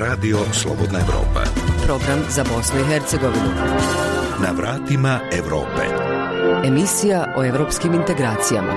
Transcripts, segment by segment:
Radio Slobodna Evropa. Program za Bosnu i Hercegovinu. Na vratima Evrope. Emisija o evropskim integracijama.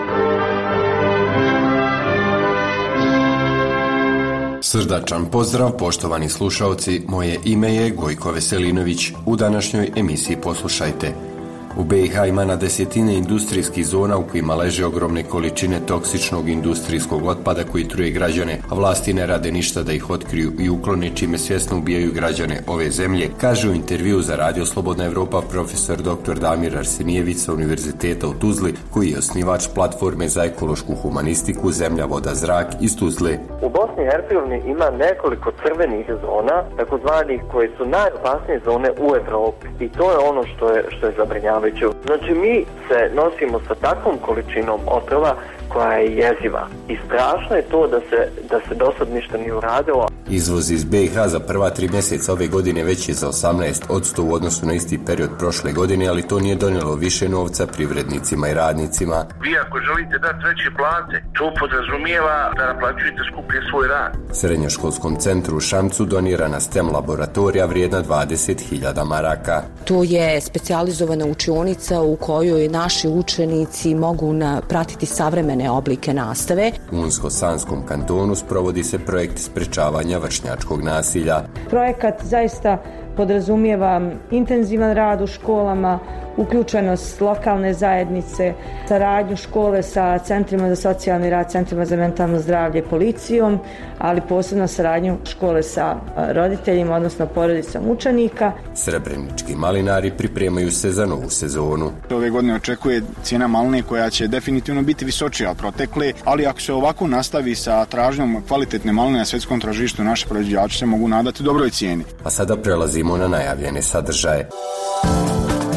Srdačan pozdrav, poštovani slušalci, moje ime je Gojko Veselinović. U današnjoj emisiji poslušajte – u BiH ima na desetine industrijskih zona u kojima leže ogromne količine toksičnog industrijskog otpada koji truje građane, a vlasti ne rade ništa da ih otkriju i uklone čime svjesno ubijaju građane ove zemlje, kaže u intervju za Radio Slobodna Evropa profesor dr. Damir Arsenijević sa Univerziteta u Tuzli, koji je osnivač platforme za ekološku humanistiku Zemlja, voda, zrak iz Tuzle. U Bosni i Hercegovini ima nekoliko crvenih zona, takozvanih koje su najopasnije zone u Evropi i to je ono što je, što je predsjedavajuću. Znači mi se nosimo sa takvom količinom otrova koja je jeziva. I strašno je to da se, da se do sad ništa nije uradilo. Izvoz iz BiH za prva tri mjeseca ove godine već je za 18 odsto u odnosu na isti period prošle godine, ali to nije donijelo više novca privrednicima i radnicima. Vi ako želite dati veće plate, to podrazumijeva da naplaćujete skuplje svoj rad. Srednjoškolskom centru u Šamcu donirana STEM laboratorija vrijedna 20.000 maraka. To je specijalizovana učionica u kojoj naši učenici mogu na, pratiti savremene različite oblike nastave. U Unsko-Sanskom kantonu sprovodi se projekt sprečavanja vršnjačkog nasilja. Projekat zaista podrazumijeva intenzivan rad u školama, uključenost lokalne zajednice, saradnju škole sa centrima za socijalni rad, centrima za mentalno zdravlje, policijom, ali posebno saradnju škole sa roditeljima, odnosno porodicom učenika. Srebrenički malinari pripremaju se za novu sezonu. Ove godine očekuje cijena maline koja će definitivno biti visočija od protekle, ali ako se ovako nastavi sa tražnjom kvalitetne maline na svjetskom tražištu, naše proizvođači se mogu nadati dobroj cijeni. A sada prelazimo na najavljene sadržaje.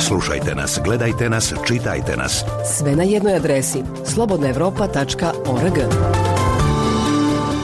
Slušajte nas, gledajte nas, čitajte nas. Sve na jednoj adresi slobodnaevropa.org.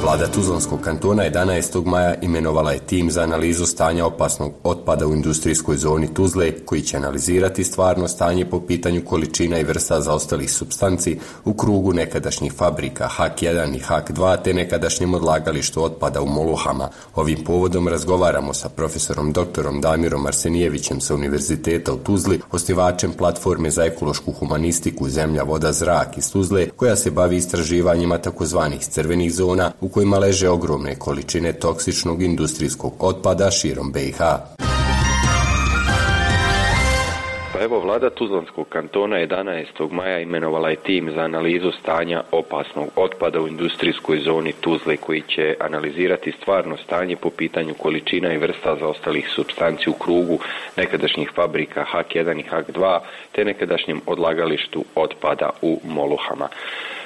Vlada Tuzlanskog kantona 11. maja imenovala je tim za analizu stanja opasnog otpada u industrijskoj zoni Tuzle, koji će analizirati stvarno stanje po pitanju količina i vrsta zaostalih substanci u krugu nekadašnjih fabrika HAK 1 i HAK 2 te nekadašnjem odlagalištu otpada u Moluhama. Ovim povodom razgovaramo sa profesorom doktorom Damirom Arsenijevićem sa Univerziteta u Tuzli, osnivačem platforme za ekološku humanistiku Zemlja, voda, zrak iz Tuzle, koja se bavi istraživanjima takozvanih crvenih zona u kojima leže ogromne količine toksičnog industrijskog otpada širom BiH. Pa evo, vlada Tuzlanskog kantona 11. maja imenovala je tim za analizu stanja opasnog otpada u industrijskoj zoni Tuzle koji će analizirati stvarno stanje po pitanju količina i vrsta zaostalih substanci u krugu nekadašnjih fabrika HAK1 i HAK2 te nekadašnjem odlagalištu otpada u Moluhama.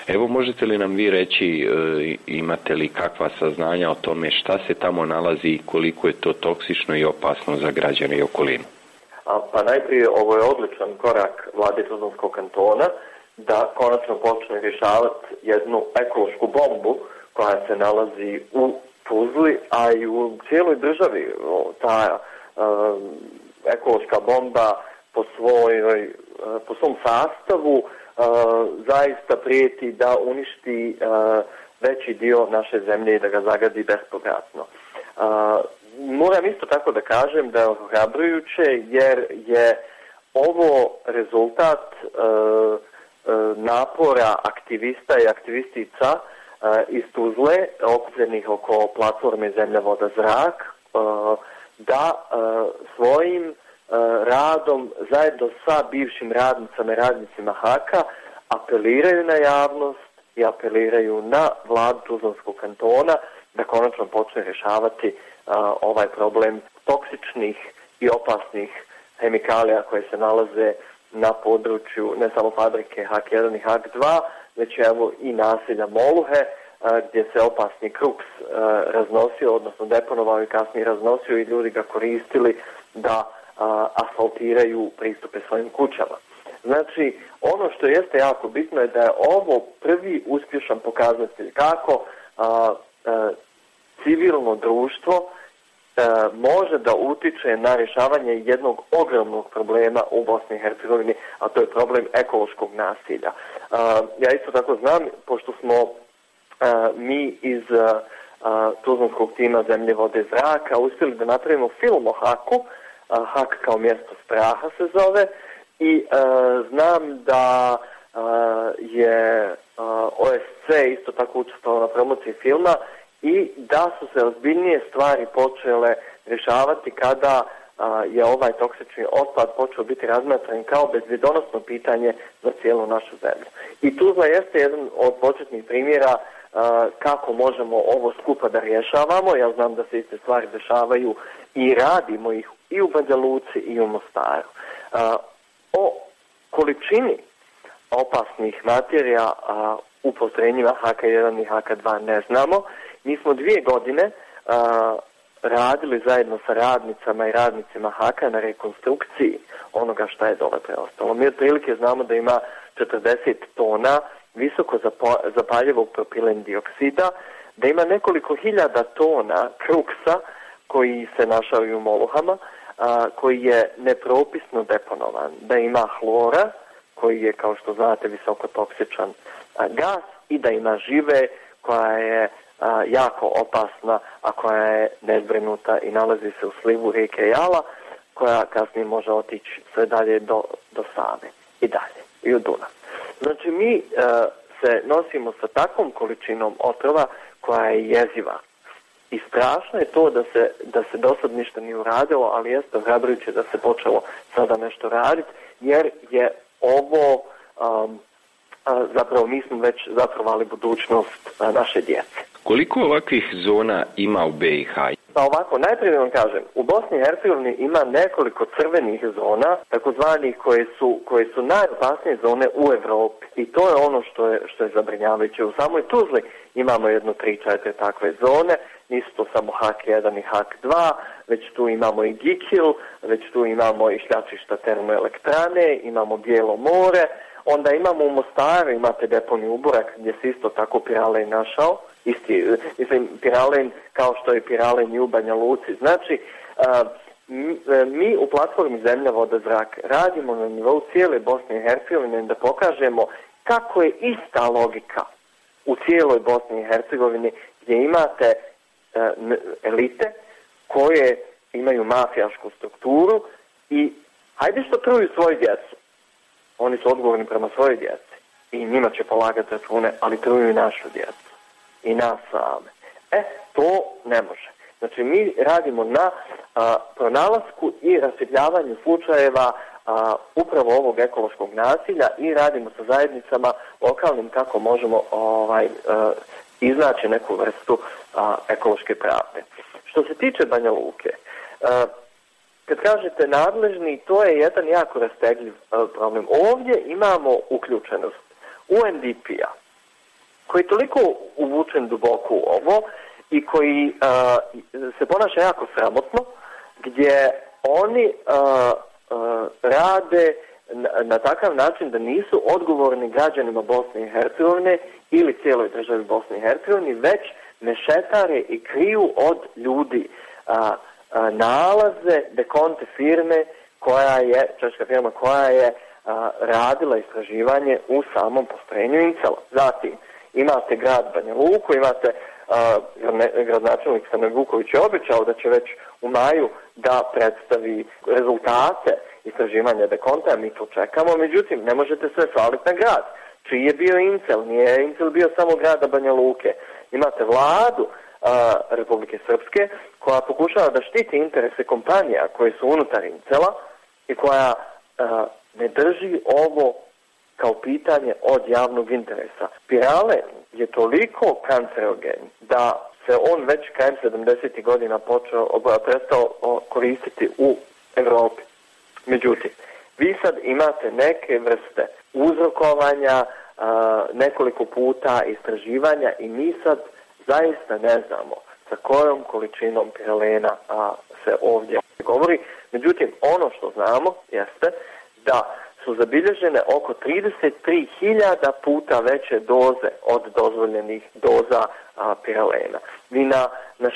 Evo možete li nam vi reći e, imate li kakva saznanja o tome šta se tamo nalazi i koliko je to toksično i opasno za građane i okolinu? A, pa najprije ovo je odličan korak vlade Tuzlanskog kantona da konačno počne rješavati jednu ekološku bombu koja se nalazi u Tuzli, a i u cijeloj državi ta uh, ekološka bomba po svojoj, uh, po svom sastavu zaista prijeti da uništi veći dio naše zemlje i da ga zagadi bespovratno. Moram isto tako da kažem da je ohrabrujuće jer je ovo rezultat napora aktivista i aktivistica iz Tuzle, okupljenih oko platforme Zemlja, voda, zrak, da svojim radom zajedno sa bivšim radnicama i radnicima Haka apeliraju na javnost i apeliraju na vladu Tuzlanskog kantona da konačno počne rješavati a, ovaj problem toksičnih i opasnih hemikalija koje se nalaze na području ne samo fabrike HAK1 i HAK2, već evo i naselja Moluhe, a, gdje se opasni kruks raznosio, odnosno deponovao i kasnije raznosio i ljudi ga koristili da asfaltiraju pristupe svojim kućama. Znači, ono što jeste jako bitno je da je ovo prvi uspješan pokazatelj kako a, a, civilno društvo može da utiče na rješavanje jednog ogromnog problema u Bosni i Hercegovini, a to je problem ekološkog nasilja. Ja isto tako znam, pošto smo mi iz Tuzlanskog tima Zemlje, vode, zraka uspjeli da napravimo film o Haku, Hak kao mjesto straha se zove i znam da je OSC isto tako učestvovao na promociji filma i da su se ozbiljnije stvari počele rješavati kada je ovaj toksični otpad počeo biti razmatran kao bezvjedonosno pitanje za cijelu našu zemlju. I Tuzla jeste jedan od početnih primjera kako možemo ovo skupa da rješavamo. Ja znam da se iste stvari dešavaju i radimo ih i u Banja Luci i u Mostaru. O količini opasnih materija u postrojenjima HK1 i HK2 ne znamo. Mi smo dvije godine radili zajedno sa radnicama i radnicima Haka na rekonstrukciji onoga šta je dole preostalo. Mi otprilike znamo da ima 40 tona visoko zapaljivog propilen dioksida, da ima nekoliko hiljada tona kruksa koji se našao i u moluhama, koji je nepropisno deponovan, da ima hlora koji je, kao što znate, visoko toksičan a, gas i da ima žive koja je jako opasna, a koja je nezbrinuta i nalazi se u slivu rijeke Jala, koja kasnije može otići sve dalje do, do Save i dalje, i u Dunav. Znači mi e, se nosimo sa takvom količinom otrova koja je jeziva. I strašno je to da se, da se do sad ništa nije uradilo, ali jeste ohrabrujuće da se počelo sada nešto raditi, jer je ovo um, zapravo mi smo već zatrovali budućnost naše djece. Koliko ovakvih zona ima u BiH? Pa ovako, najprije vam kažem, u Bosni i Hercegovini ima nekoliko crvenih zona, takozvanih koje su, koje su najopasnije zone u Europi. I to je ono što je, što je zabrinjavajuće. U samoj Tuzli imamo jedno tri, četiri takve zone, nisu to samo HAK 1 i HAK 2, već tu imamo i Gikil, već tu imamo i šljačišta termoelektrane, imamo Bijelo more, onda imamo u Mostaru, imate deponi uborak gdje se isto tako pirale našao, isti, mislim, piralen kao što je piralen i u Luci. Znači, mi u platformi Zemlja, voda, zrak radimo na nivou cijele Bosne i Hercegovine da pokažemo kako je ista logika u cijeloj Bosni i Hercegovini gdje imate elite koje imaju mafijašku strukturu i hajde što truju svoju djecu. Oni su odgovorni prema svojoj djeci i njima će polagati račune, ali truju i našu djecu i nas same. E, to ne može. Znači, mi radimo na a, pronalasku i rasvjetljavanju slučajeva a, upravo ovog ekološkog nasilja i radimo sa zajednicama lokalnim kako možemo ovaj a, iznaći neku vrstu a, ekološke pravde. Što se tiče Banja Luke, a, kad kažete nadležni, to je jedan jako rastegljiv a, problem. Ovdje imamo uključenost UNDP-a, koji je toliko uvučen duboko u ovo i koji uh, se ponaša jako sramotno, gdje oni uh, uh, rade na, na takav način da nisu odgovorni građanima Bosne i Hercegovine ili cijeloj državi Bosne i Hercegovine, već mešetare i kriju od ljudi nalaze dekonte firme koja je, češka firma koja je radila istraživanje u samom postrojenju Incela. Zatim, imate grad Banja Luku, imate gradonačelnik Stane Vuković je obećao da će već u maju da predstavi rezultate istraživanja dekonta, mi to čekamo, međutim, ne možete sve svaliti na grad. Čiji je bio Incel? Nije Incel bio samo grada Banja Luke. Imate vladu a, Republike Srpske koja pokušava da štiti interese kompanija koje su unutar Incela i koja a, ne drži ovo kao pitanje od javnog interesa. Pirale je toliko kancerogen da se on već krajem 70. godina počeo, prestao koristiti u Evropi. Međutim, vi sad imate neke vrste uzrokovanja, nekoliko puta istraživanja i mi sad zaista ne znamo sa kojom količinom piralena se ovdje govori. Međutim, ono što znamo jeste da su zabilježene oko 33.000 puta veće doze od dozvoljenih doza a, piralena. Vi na, na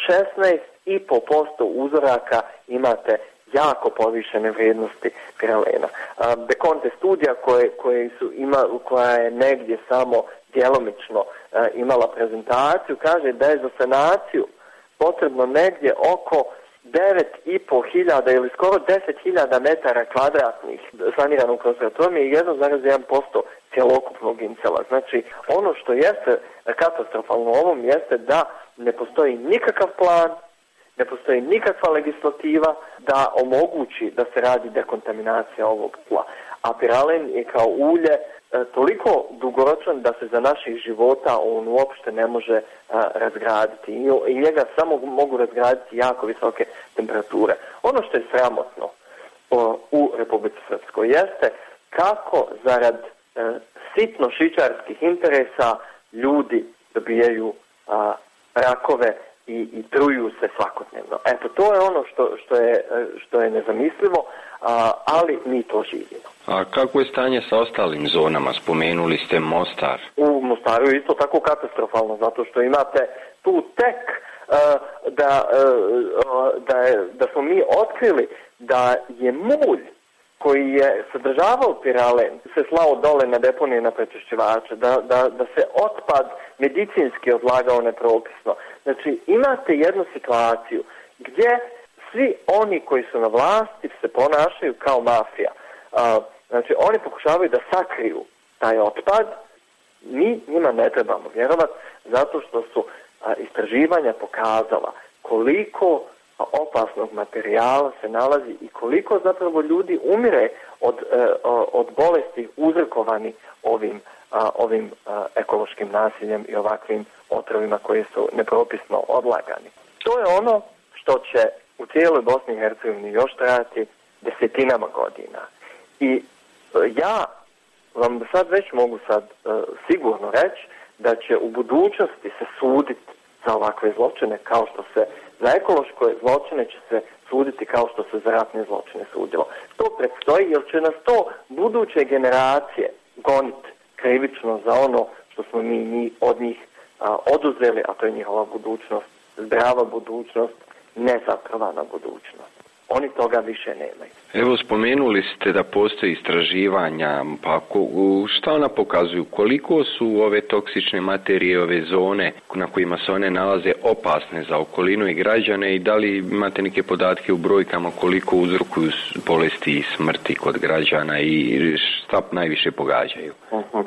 16,5% uzoraka imate jako povišene vrijednosti piralena. Bekonte studija koje, koje su ima, koja je negdje samo djelomično imala prezentaciju, kaže da je za sanaciju potrebno negdje oko 9,5 hiljada ili skoro 10 hiljada metara kvadratnih saniranog mi je 1,1% cjelokupnog incela. Znači, ono što jeste katastrofalno u ovom jeste da ne postoji nikakav plan, ne postoji nikakva legislativa da omogući da se radi dekontaminacija ovog tla. A piralen je kao ulje E, toliko dugoročan da se za naših života on uopšte ne može e, razgraditi i, njega samo mogu razgraditi jako visoke temperature. Ono što je sramotno u Republici Srpskoj jeste kako zarad e, sitno šičarskih interesa ljudi dobijaju rakove i, i truju se svakodnevno. Eto, to je ono što, što, je, što je nezamislivo, ali mi to živimo. A kako je stanje sa ostalim zonama? Spomenuli ste Mostar. U Mostaru je isto tako katastrofalno, zato što imate tu tek uh, da, uh, da, je, da smo mi otkrili da je mulj koji je sadržavao piralen se slao dole na deponije na prečišćivače, da, da, da se otpad medicinski odlagao nepropisno. Znači imate jednu situaciju gdje svi oni koji su na vlasti se ponašaju kao mafija. Znači, oni pokušavaju da sakriju taj otpad, mi njima ne trebamo vjerovati, zato što su istraživanja pokazala koliko opasnog materijala se nalazi i koliko zapravo ljudi umire od, e, od bolesti uzrokovani ovim, ovim ekološkim nasiljem i ovakvim otrovima koji su nepropisno odlagani. To je ono što će u cijeloj Bosni i Hercegovini još trajati desetinama godina. I ja vam sad već mogu sad e, sigurno reći da će u budućnosti se suditi za ovakve zločine kao što se za ekološke zločine će se suditi kao što se za ratne zločine sudilo. To predstoji jer će nas to buduće generacije goniti krivično za ono što smo mi od njih oduzeli, a to je njihova budućnost, zdrava budućnost, nezatrovana budućnost oni toga više nemaju. Evo spomenuli ste da postoji istraživanja, pa šta ona pokazuju? Koliko su ove toksične materije, ove zone na kojima se one nalaze opasne za okolinu i građane i da li imate neke podatke u brojkama koliko uzrokuju bolesti i smrti kod građana i šta najviše pogađaju? Uh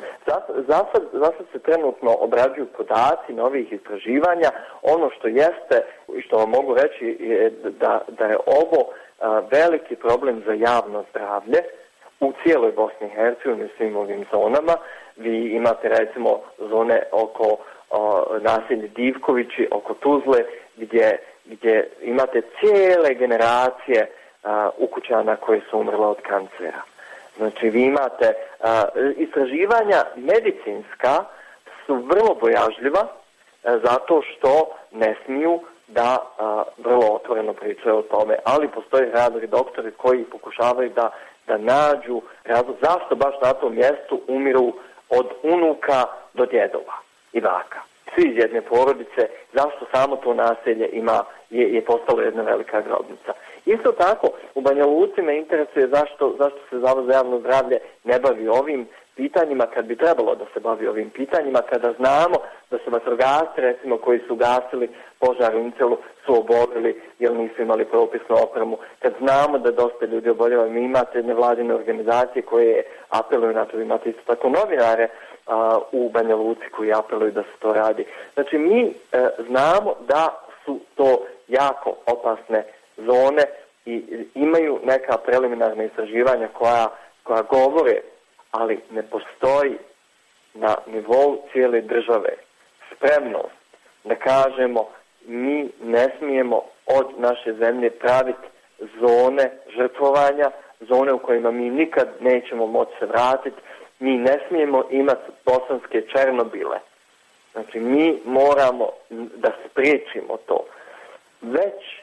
Za, sad, se trenutno obrađuju podaci novih istraživanja. Ono što jeste i što vam mogu reći je da, da je ovo veliki problem za javno zdravlje u cijeloj Bosni i Hercegovini u svim ovim zonama. Vi imate recimo zone oko naselje Divkovići, oko Tuzle, gdje, gdje imate cijele generacije ukućana koji su umrle od kancera. Znači vi imate istraživanja medicinska su vrlo bojažljiva zato što ne smiju da vrlo otvoreno pričaju o tome, ali postoje hrabri doktori koji pokušavaju da, da nađu razlog zašto baš na tom mjestu umiru od unuka do djedova i baka. Svi iz jedne porodice, zašto samo to naselje ima, je, je postalo jedna velika grobnica. Isto tako, u Banja Luci me interesuje zašto, zašto se Zavod za javno zdravlje ne bavi ovim pitanjima kad bi trebalo da se bavi ovim pitanjima, kada znamo da su vatrogasci, recimo, koji su gasili požar u Incelu, su obolili jer nisu imali propisnu opremu, kad znamo da dosta ljudi oboljeva, mi imate nevladine organizacije koje apeluju na to, imate isto tako novinare u Banja Luci koji apeluju da se to radi. Znači, mi e, znamo da su to jako opasne zone i imaju neka preliminarna istraživanja koja, koja govore, ali ne postoji na nivou cijele države spremnost da kažemo mi ne smijemo od naše zemlje praviti zone žrtvovanja, zone u kojima mi nikad nećemo moći se vratiti, mi ne smijemo imati bosanske černobile. Znači mi moramo da spriječimo to. Već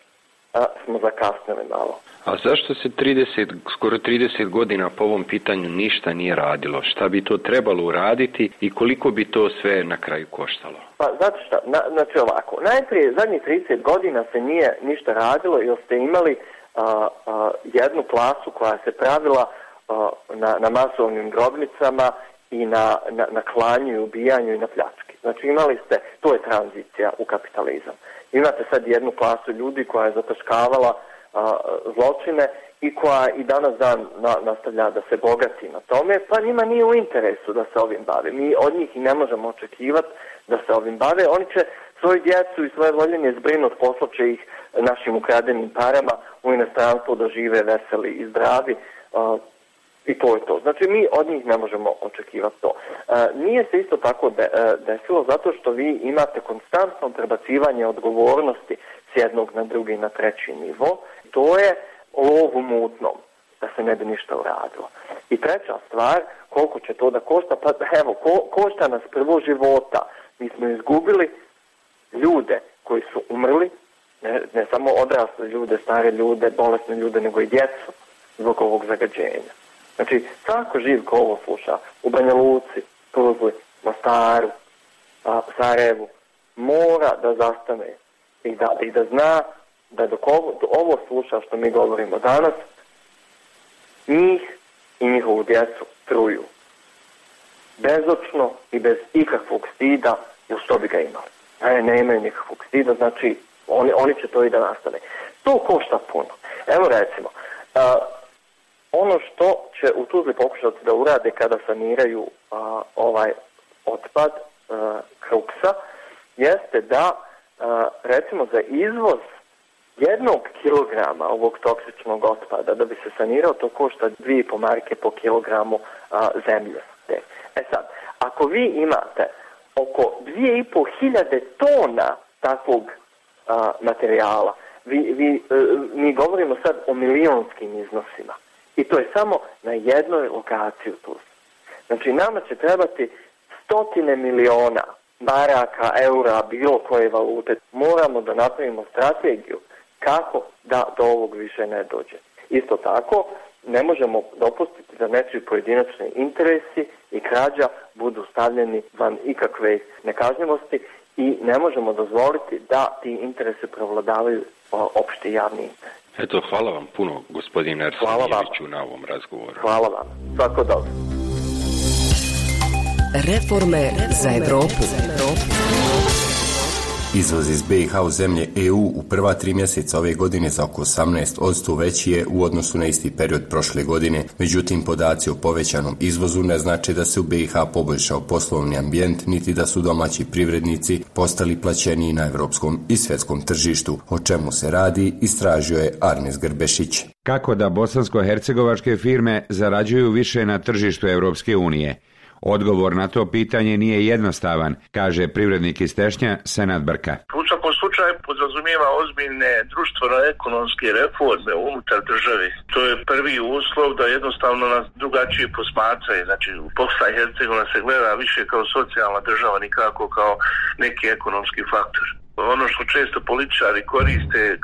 a, smo zakasnili malo. A zašto se 30, skoro 30 godina po ovom pitanju ništa nije radilo? Šta bi to trebalo uraditi i koliko bi to sve na kraju koštalo? Pa znate šta, na, znači ovako, najprije zadnjih 30 godina se nije ništa radilo jer ste imali a, a, jednu klasu koja se pravila a, na, na masovnim grobnicama i na, na, na klanju i ubijanju i na pljački. Znači imali ste, to je tranzicija u kapitalizam. Imate sad jednu klasu ljudi koja je zataškavala a, zločine i koja i danas dan na, nastavlja da se bogati na tome, pa njima nije u interesu da se ovim bave. Mi od njih i ne možemo očekivati da se ovim bave. Oni će svoju djecu i svoje voljenje zbrinut, poslaće ih našim ukradenim parama u inostranstvo da žive veseli i zdravi. I to je to. Znači mi od njih ne možemo očekivati to. E, nije se isto tako de, e, desilo zato što vi imate konstantno prebacivanje odgovornosti s jednog na drugi na treći nivo. To je lov u mutnom, da se ne bi ništa uradilo. I treća stvar, koliko će to da košta, pa evo, ko, košta nas prvo života. Mi smo izgubili ljude koji su umrli, ne, ne samo odrasle ljude, stare ljude, bolesne ljude, nego i djecu zbog ovog zagađenja. Znači, svako živ ko ovo sluša, u Banja Luci, Tuzli, Mostaru, a, Sarajevu, mora da zastane i da, i da zna da dok ovo, do ovo sluša što mi govorimo danas, njih i njihovu djecu truju. Bezočno i bez ikakvog stida, jer što bi ga imali. Ne, ne imaju nikakvog stida, znači oni, oni će to i da nastane. To košta puno. Evo recimo, a, ono što će u Tuzli pokušati da urade kada saniraju ovaj otpad a, kruksa, jeste da recimo za izvoz jednog kilograma ovog toksičnog otpada da bi se sanirao to košta 2,5 marke po kilogramu zemlje. E sad, ako vi imate oko 2,5 hiljade tona takvog materijala, vi, e, mi govorimo sad o milionskim iznosima i to je samo na jednoj lokaciji tu. Znači nama će trebati stotine miliona maraka, eura, bilo koje valute. Moramo da napravimo strategiju kako da do ovog više ne dođe. Isto tako, ne možemo dopustiti da nečiji pojedinačni interesi i krađa budu stavljeni van ikakve nekažnjivosti i ne možemo dozvoliti da ti interese prevladavaju opšti javni interes. Eto, hvala vam puno, gospodine Arsenijeviću, na ovom razgovoru. Hvala vam. Svako dobro. Reforme za Evropu. Za Evropu. Izvoz iz BiH u zemlje EU u prva tri mjeseca ove godine za oko 18% veći je u odnosu na isti period prošle godine. Međutim, podaci o povećanom izvozu ne znači da se u BiH poboljšao poslovni ambijent, niti da su domaći privrednici postali plaćeniji na evropskom i svjetskom tržištu. O čemu se radi, istražio je Arnes Grbešić. Kako da bosansko-hercegovačke firme zarađuju više na tržištu Evropske unije? Odgovor na to pitanje nije jednostavan, kaže privrednik iz Tešnja Senat Brka. U svakom slučaju podrazumijeva ozbiljne društveno-ekonomske reforme unutar države. To je prvi uslov da jednostavno nas drugačije posmatraju. Znači, Bosna i Hercegovina se gleda više kao socijalna država, nikako kao neki ekonomski faktor ono što često političari koriste e,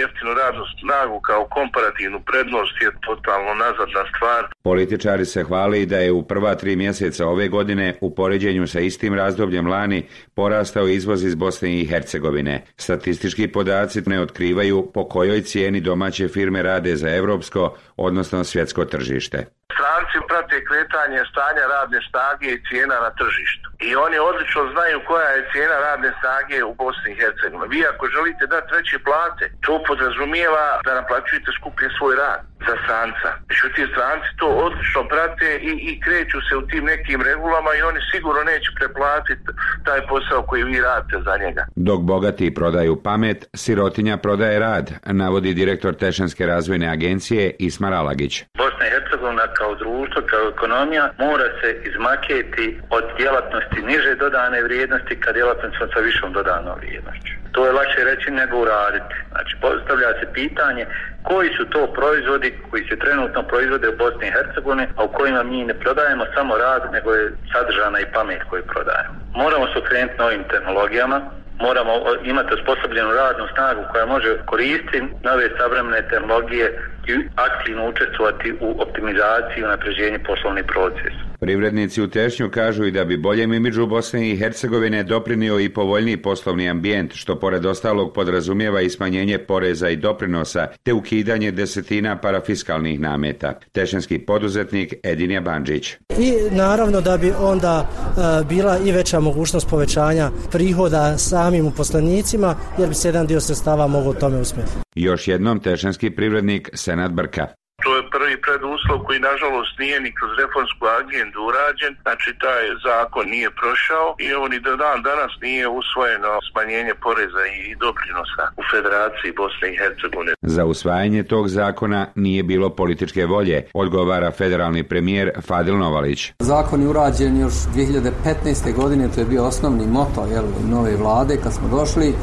jeftinu radnu snagu kao komparativnu prednost je totalno nazadna stvar. Političari se hvali da je u prva tri mjeseca ove godine u poređenju sa istim razdobljem lani porastao izvoz iz Bosne i Hercegovine. Statistički podaci ne otkrivaju po kojoj cijeni domaće firme rade za evropsko, odnosno svjetsko tržište. Stranci prate kretanje stanja radne snage i cijena na tržištu. I oni odlično znaju koja je cijena radne snage u Bosni i Hercegovini. Vi ako želite dati veće plate, to podrazumijeva da naplaćujete skuplje svoj rad za stranca. Međutim, stranci to odlično prate i, i kreću se u tim nekim regulama i oni sigurno neće preplatiti taj posao koji vi radite za njega. Dok bogati prodaju pamet, sirotinja prodaje rad, navodi direktor Tešanske razvojne agencije Ismar Alagić. Bosna i Hercegovina kao društvo, kao ekonomija mora se izmaketi od djelatnosti niže dodane vrijednosti ka djelatnosti sa višom dodanom vrijednošću. To je lakše reći nego uraditi. Znači, postavlja se pitanje koji su to proizvodi koji se trenutno proizvode u Bosni i Hercegovini, a u kojima mi ne prodajemo samo rad, nego je sadržana i pamet koju prodajemo. Moramo se okrenuti novim tehnologijama, moramo imati osposobljenu radnu snagu koja može koristiti nove savremene tehnologije i aktivno učestvovati u optimizaciji i napređenju poslovnih procesa. Privrednici u Tešnju kažu i da bi boljem imidžu Bosne i Hercegovine doprinio i povoljniji poslovni ambijent, što pored ostalog podrazumijeva i smanjenje poreza i doprinosa, te ukidanje desetina parafiskalnih nameta. Tešnjanski poduzetnik Edinja Bandžić. I naravno da bi onda e, bila i veća mogućnost povećanja prihoda samim uposlenicima, jer bi se jedan dio sredstava mogao tome usmjeriti. Još jednom tešanski privrednik Senat Brka. To je prvi preduslov koji nažalost nije ni kroz reformsku agendu urađen, znači taj zakon nije prošao i evo ni do dan danas nije usvojeno smanjenje poreza i doprinosa u Federaciji Bosne i Hercegovine. Za usvajanje tog zakona nije bilo političke volje, odgovara federalni premijer Fadil Novalić. Zakon je urađen još 2015. godine, to je bio osnovni moto jel, nove vlade kad smo došli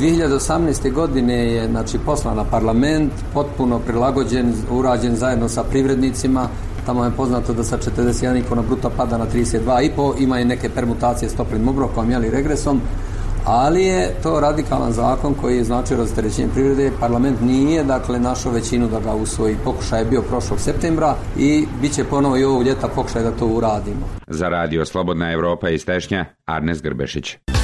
2018. godine je znači, poslan na parlament, potpuno prilagođen, urađen zajedno sa privrednicima. Tamo je poznato da sa 41,5 na bruto pada na 32,5, ima i neke permutacije s toplim obrokom, jeli regresom, ali je to radikalan zakon koji je znači rasterećenje privrede. Parlament nije, dakle, našo većinu da ga usvoji. Pokušaj je bio prošlog septembra i bit će ponovo i ovog ljeta pokušaj da to uradimo. Za radio Slobodna Evropa iz Tešnja, Arnes Grbešić.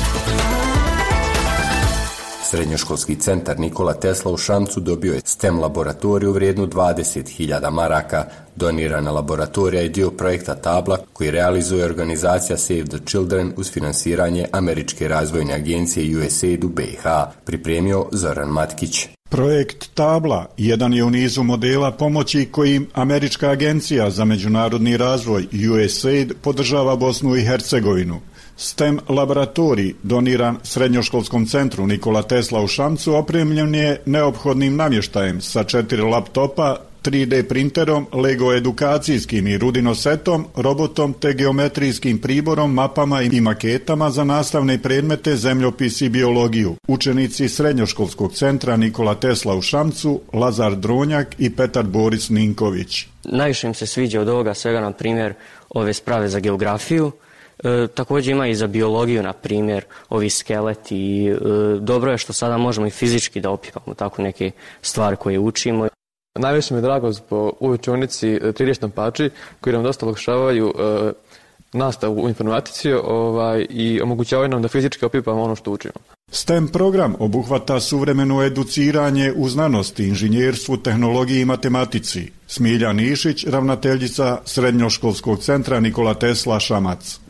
Srednjoškolski centar Nikola Tesla u Šamcu dobio je STEM laboratoriju vrijednu 20.000 maraka. Donirana laboratorija je dio projekta Tabla koji realizuje organizacija Save the Children uz finansiranje Američke razvojne agencije USAID u BiH, pripremio Zoran Matkić. Projekt Tabla jedan je u nizu modela pomoći kojim Američka agencija za međunarodni razvoj USAID podržava Bosnu i Hercegovinu. STEM laboratorij doniran Srednjoškolskom centru Nikola Tesla u Šamcu opremljen je neophodnim namještajem sa četiri laptopa, 3D printerom, Lego edukacijskim i rudinosetom, robotom te geometrijskim priborom, mapama i maketama za nastavne predmete zemljopis i biologiju. Učenici Srednjoškolskog centra Nikola Tesla u Šamcu, Lazar Dronjak i Petar Boris Ninković. Najviše im se sviđa od ovoga svega, na primjer, ove sprave za geografiju, E, također ima i za biologiju, na primjer, ovi skeleti i e, dobro je što sada možemo i fizički da opipamo tako neke stvari koje učimo. Najviše mi je drago zbog u učionici 3D štampači koji nam dosta olakšavaju e, nastavu u informatici ovaj, i omogućavaju nam da fizički opipamo ono što učimo. STEM program obuhvata suvremeno educiranje u znanosti, inženjerstvu, tehnologiji i matematici. Smilja Nišić, ravnateljica Srednjoškolskog centra Nikola Tesla Šamac.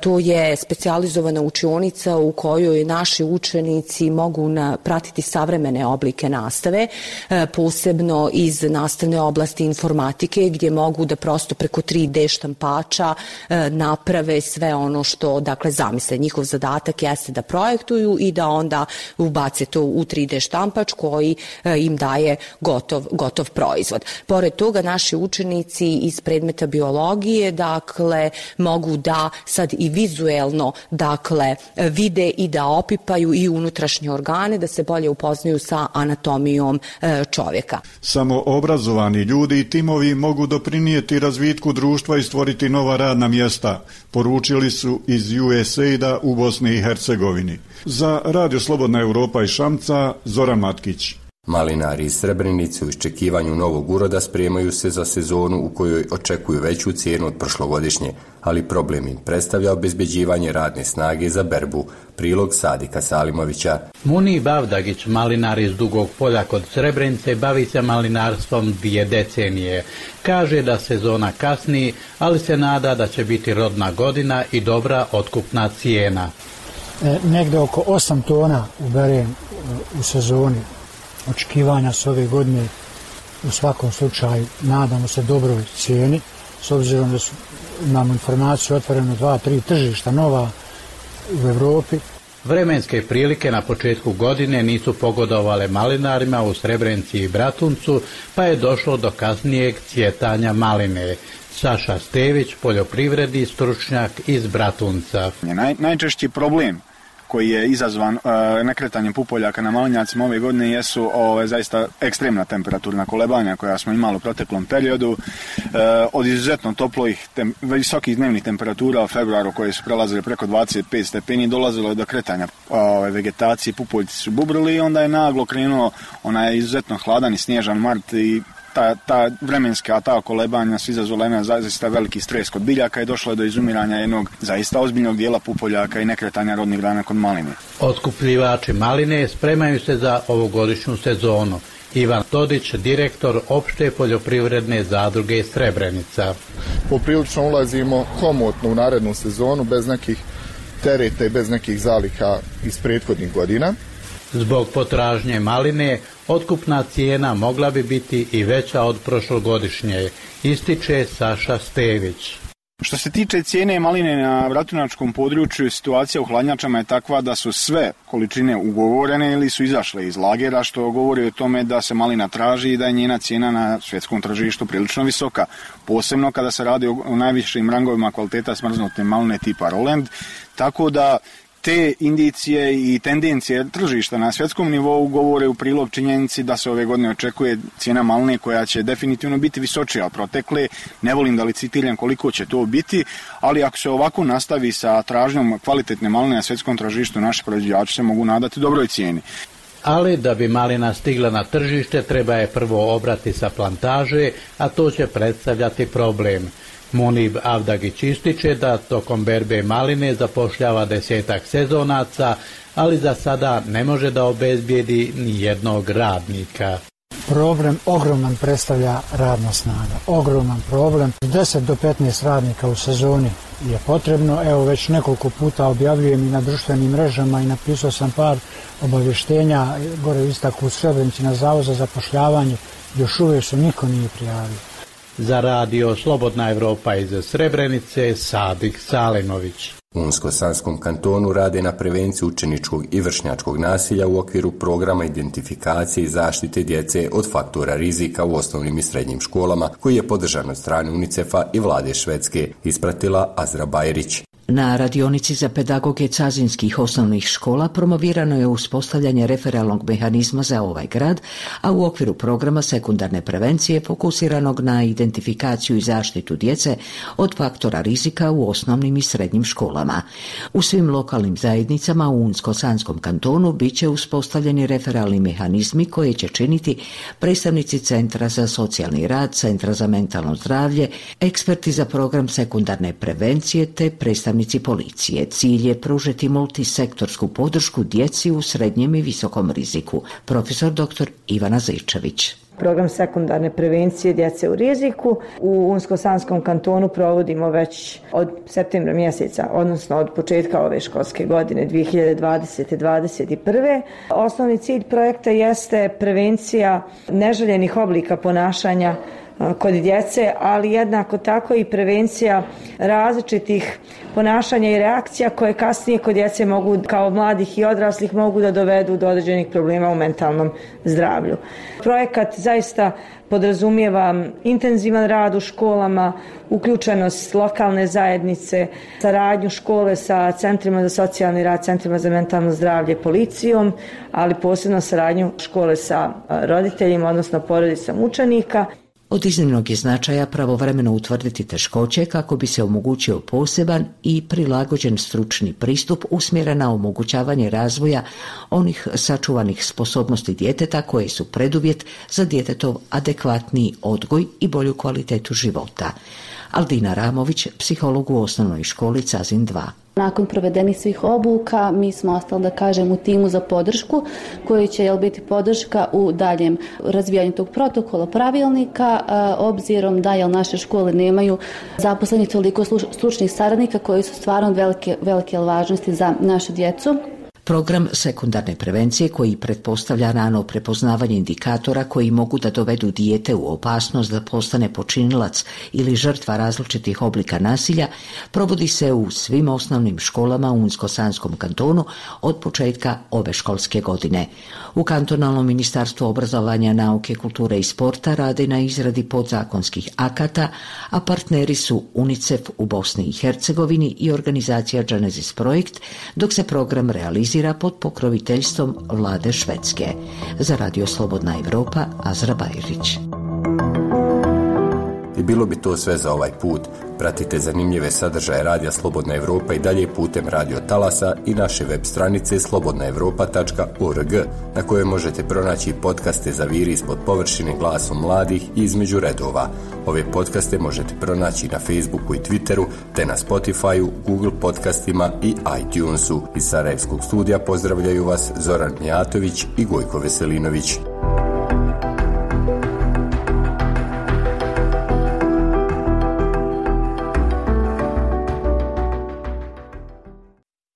To je specijalizovana učionica u kojoj naši učenici mogu pratiti savremene oblike nastave, e, posebno iz nastavne oblasti informatike gdje mogu da prosto preko 3D štampača e, naprave sve ono što dakle zamisle. Njihov zadatak jeste da projektuju i da onda ubace to u 3D štampač koji e, im daje gotov, gotov proizvod. Pored toga naši učenici iz predmeta biologije dakle mogu da sad i vizuelno dakle vide i da opipaju i unutrašnje organe da se bolje upoznaju sa anatomijom e, čovjeka. Samo obrazovani ljudi i timovi mogu doprinijeti razvitku društva i stvoriti nova radna mjesta, poručili su iz USAID-a u Bosni i Hercegovini. Za Radio Slobodna Europa i Šamca, Zoran Matkić. Malinari iz Srebrenice u iščekivanju novog uroda spremaju se za sezonu u kojoj očekuju veću cijenu od prošlogodišnje, ali problem im predstavlja obezbeđivanje radne snage za berbu. Prilog Sadika Salimovića. Muni Bavdagić, malinar iz Dugog polja kod Srebrenice, bavi se malinarstvom dvije decenije. Kaže da sezona kasni, ali se nada da će biti rodna godina i dobra otkupna cijena. E, negde oko 8 tona uberem u sezoni očekivanja s ove godine u svakom slučaju nadamo se dobroj cijeni s obzirom da su, imamo informaciju otvoreno dva, tri tržišta nova u Europi. Vremenske prilike na početku godine nisu pogodovale malinarima u Srebrenci i Bratuncu, pa je došlo do kasnijeg cvjetanja maline. Saša Stević, poljoprivredi stručnjak iz Bratunca. Naj, najčešći problem koji je izazvan uh, nekretanjem pupoljaka na malinjacima ove godine jesu ove, zaista ekstremna temperaturna kolebanja koja smo imali u proteklom periodu. Uh, od izuzetno toplojih, visokih dnevnih temperatura u februaru koje su prelazile preko 25 stepeni dolazilo je do kretanja ove, vegetacije, pupoljci su bubrili i onda je naglo krenuo onaj izuzetno hladan i snježan mart i ta, ta vremenska ta kolebanja su izazvala zaista veliki stres kod biljaka i došlo je do izumiranja jednog zaista ozbiljnog dijela pupoljaka i nekretanja rodnih grana kod maline. Otkupljivači maline spremaju se za ovogodišnju sezonu. Ivan Todić, direktor opšte poljoprivredne zadruge Srebrenica. Poprilično ulazimo komotno u narednu sezonu bez nekih tereta i bez nekih zaliha iz prethodnih godina. Zbog potražnje maline, otkupna cijena mogla bi biti i veća od prošlogodišnje, ističe Saša Stević. Što se tiče cijene maline na vratunačkom području, situacija u hladnjačama je takva da su sve količine ugovorene ili su izašle iz lagera, što govori o tome da se malina traži i da je njena cijena na svjetskom tržištu prilično visoka. Posebno kada se radi o najvišim rangovima kvaliteta smrznute maline tipa Roland, tako da te indicije i tendencije tržišta na svjetskom nivou govore u prilog činjenici da se ove godine očekuje cijena malne koja će definitivno biti visočija protekle. Ne volim da licitiram koliko će to biti, ali ako se ovako nastavi sa tražnjom kvalitetne malne na svjetskom tržištu, naši proizvođači se mogu nadati dobroj cijeni. Ali da bi malina stigla na tržište treba je prvo obrati sa plantaže, a to će predstavljati problem. Munib Avdagić ističe da tokom berbe maline zapošljava desetak sezonaca, ali za sada ne može da obezbijedi ni jednog radnika. Problem ogroman predstavlja radna snaga. Ogroman problem. 10 do 15 radnika u sezoni je potrebno. Evo već nekoliko puta objavljujem i na društvenim mrežama i napisao sam par obavještenja gore u istaku u Srebrenici na zavod za zapošljavanje. Još uvijek se niko nije prijavio. Za radio Slobodna Evropa iz Srebrenice, Sadik Salenović. U Unsko-Sanskom kantonu rade na prevenciji učeničkog i vršnjačkog nasilja u okviru programa identifikacije i zaštite djece od faktora rizika u osnovnim i srednjim školama, koji je podržan od strane UNICEF-a i vlade Švedske, ispratila Azra Bajrić. Na radionici za pedagoge cazinskih osnovnih škola promovirano je uspostavljanje referalnog mehanizma za ovaj grad, a u okviru programa sekundarne prevencije fokusiranog na identifikaciju i zaštitu djece od faktora rizika u osnovnim i srednjim školama. U svim lokalnim zajednicama u Unsko-Sanskom kantonu bit će uspostavljeni referalni mehanizmi koje će činiti predstavnici Centra za socijalni rad, Centra za mentalno zdravlje, eksperti za program sekundarne prevencije te predstavnici predstavnici policije. Cilj je pružiti multisektorsku podršku djeci u srednjem i visokom riziku. Profesor dr. Ivana Zečević program sekundarne prevencije djece u riziku. U Unsko-Sanskom kantonu provodimo već od septembra mjeseca, odnosno od početka ove školske godine 2020-2021. Osnovni cilj projekta jeste prevencija neželjenih oblika ponašanja kod djece, ali jednako tako i prevencija različitih ponašanja i reakcija koje kasnije kod djece mogu, kao mladih i odraslih, mogu da dovedu do određenih problema u mentalnom zdravlju. Projekat zaista podrazumijeva intenzivan rad u školama, uključenost lokalne zajednice, saradnju škole sa centrima za socijalni rad, centrima za mentalno zdravlje, policijom, ali posebno saradnju škole sa roditeljima, odnosno porodicom učenika. Od iznimnog je značaja pravovremeno utvrditi teškoće kako bi se omogućio poseban i prilagođen stručni pristup usmjeren na omogućavanje razvoja onih sačuvanih sposobnosti djeteta koje su preduvjet za djetetov adekvatniji odgoj i bolju kvalitetu života. Aldina Ramović, psiholog u osnovnoj školi Cazin 2. Nakon provedenih svih obuka mi smo ostali da kažem u timu za podršku koji će jel, biti podrška u daljem razvijanju tog protokola pravilnika obzirom da jel, naše škole nemaju zaposlenih toliko stručnih saradnika koji su stvarno velike, velike važnosti za našu djecu. Program sekundarne prevencije koji pretpostavlja rano prepoznavanje indikatora koji mogu da dovedu dijete u opasnost da postane počinilac ili žrtva različitih oblika nasilja provodi se u svim osnovnim školama u Unsko-Sanskom kantonu od početka ove školske godine. U kantonalnom ministarstvu obrazovanja, nauke, kulture i sporta rade na izradi podzakonskih akata, a partneri su UNICEF u Bosni i Hercegovini i organizacija Genesis Projekt, dok se program realizira pod pokroviteljstvom vlade Švedske. Za Radio Slobodna Evropa, Azra Bajrić. Bilo bi to sve za ovaj put. Pratite zanimljive sadržaje Radija Slobodna Evropa i dalje putem Radio Talasa i naše web stranice slobodnaevropa.org na kojoj možete pronaći podcaste za viri ispod površine glasom mladih i između redova. Ove podcaste možete pronaći na Facebooku i Twitteru te na Spotifyu, Google podcastima i iTunesu. Iz Sarajevskog studija pozdravljaju vas Zoran Mijatović i Gojko Veselinović.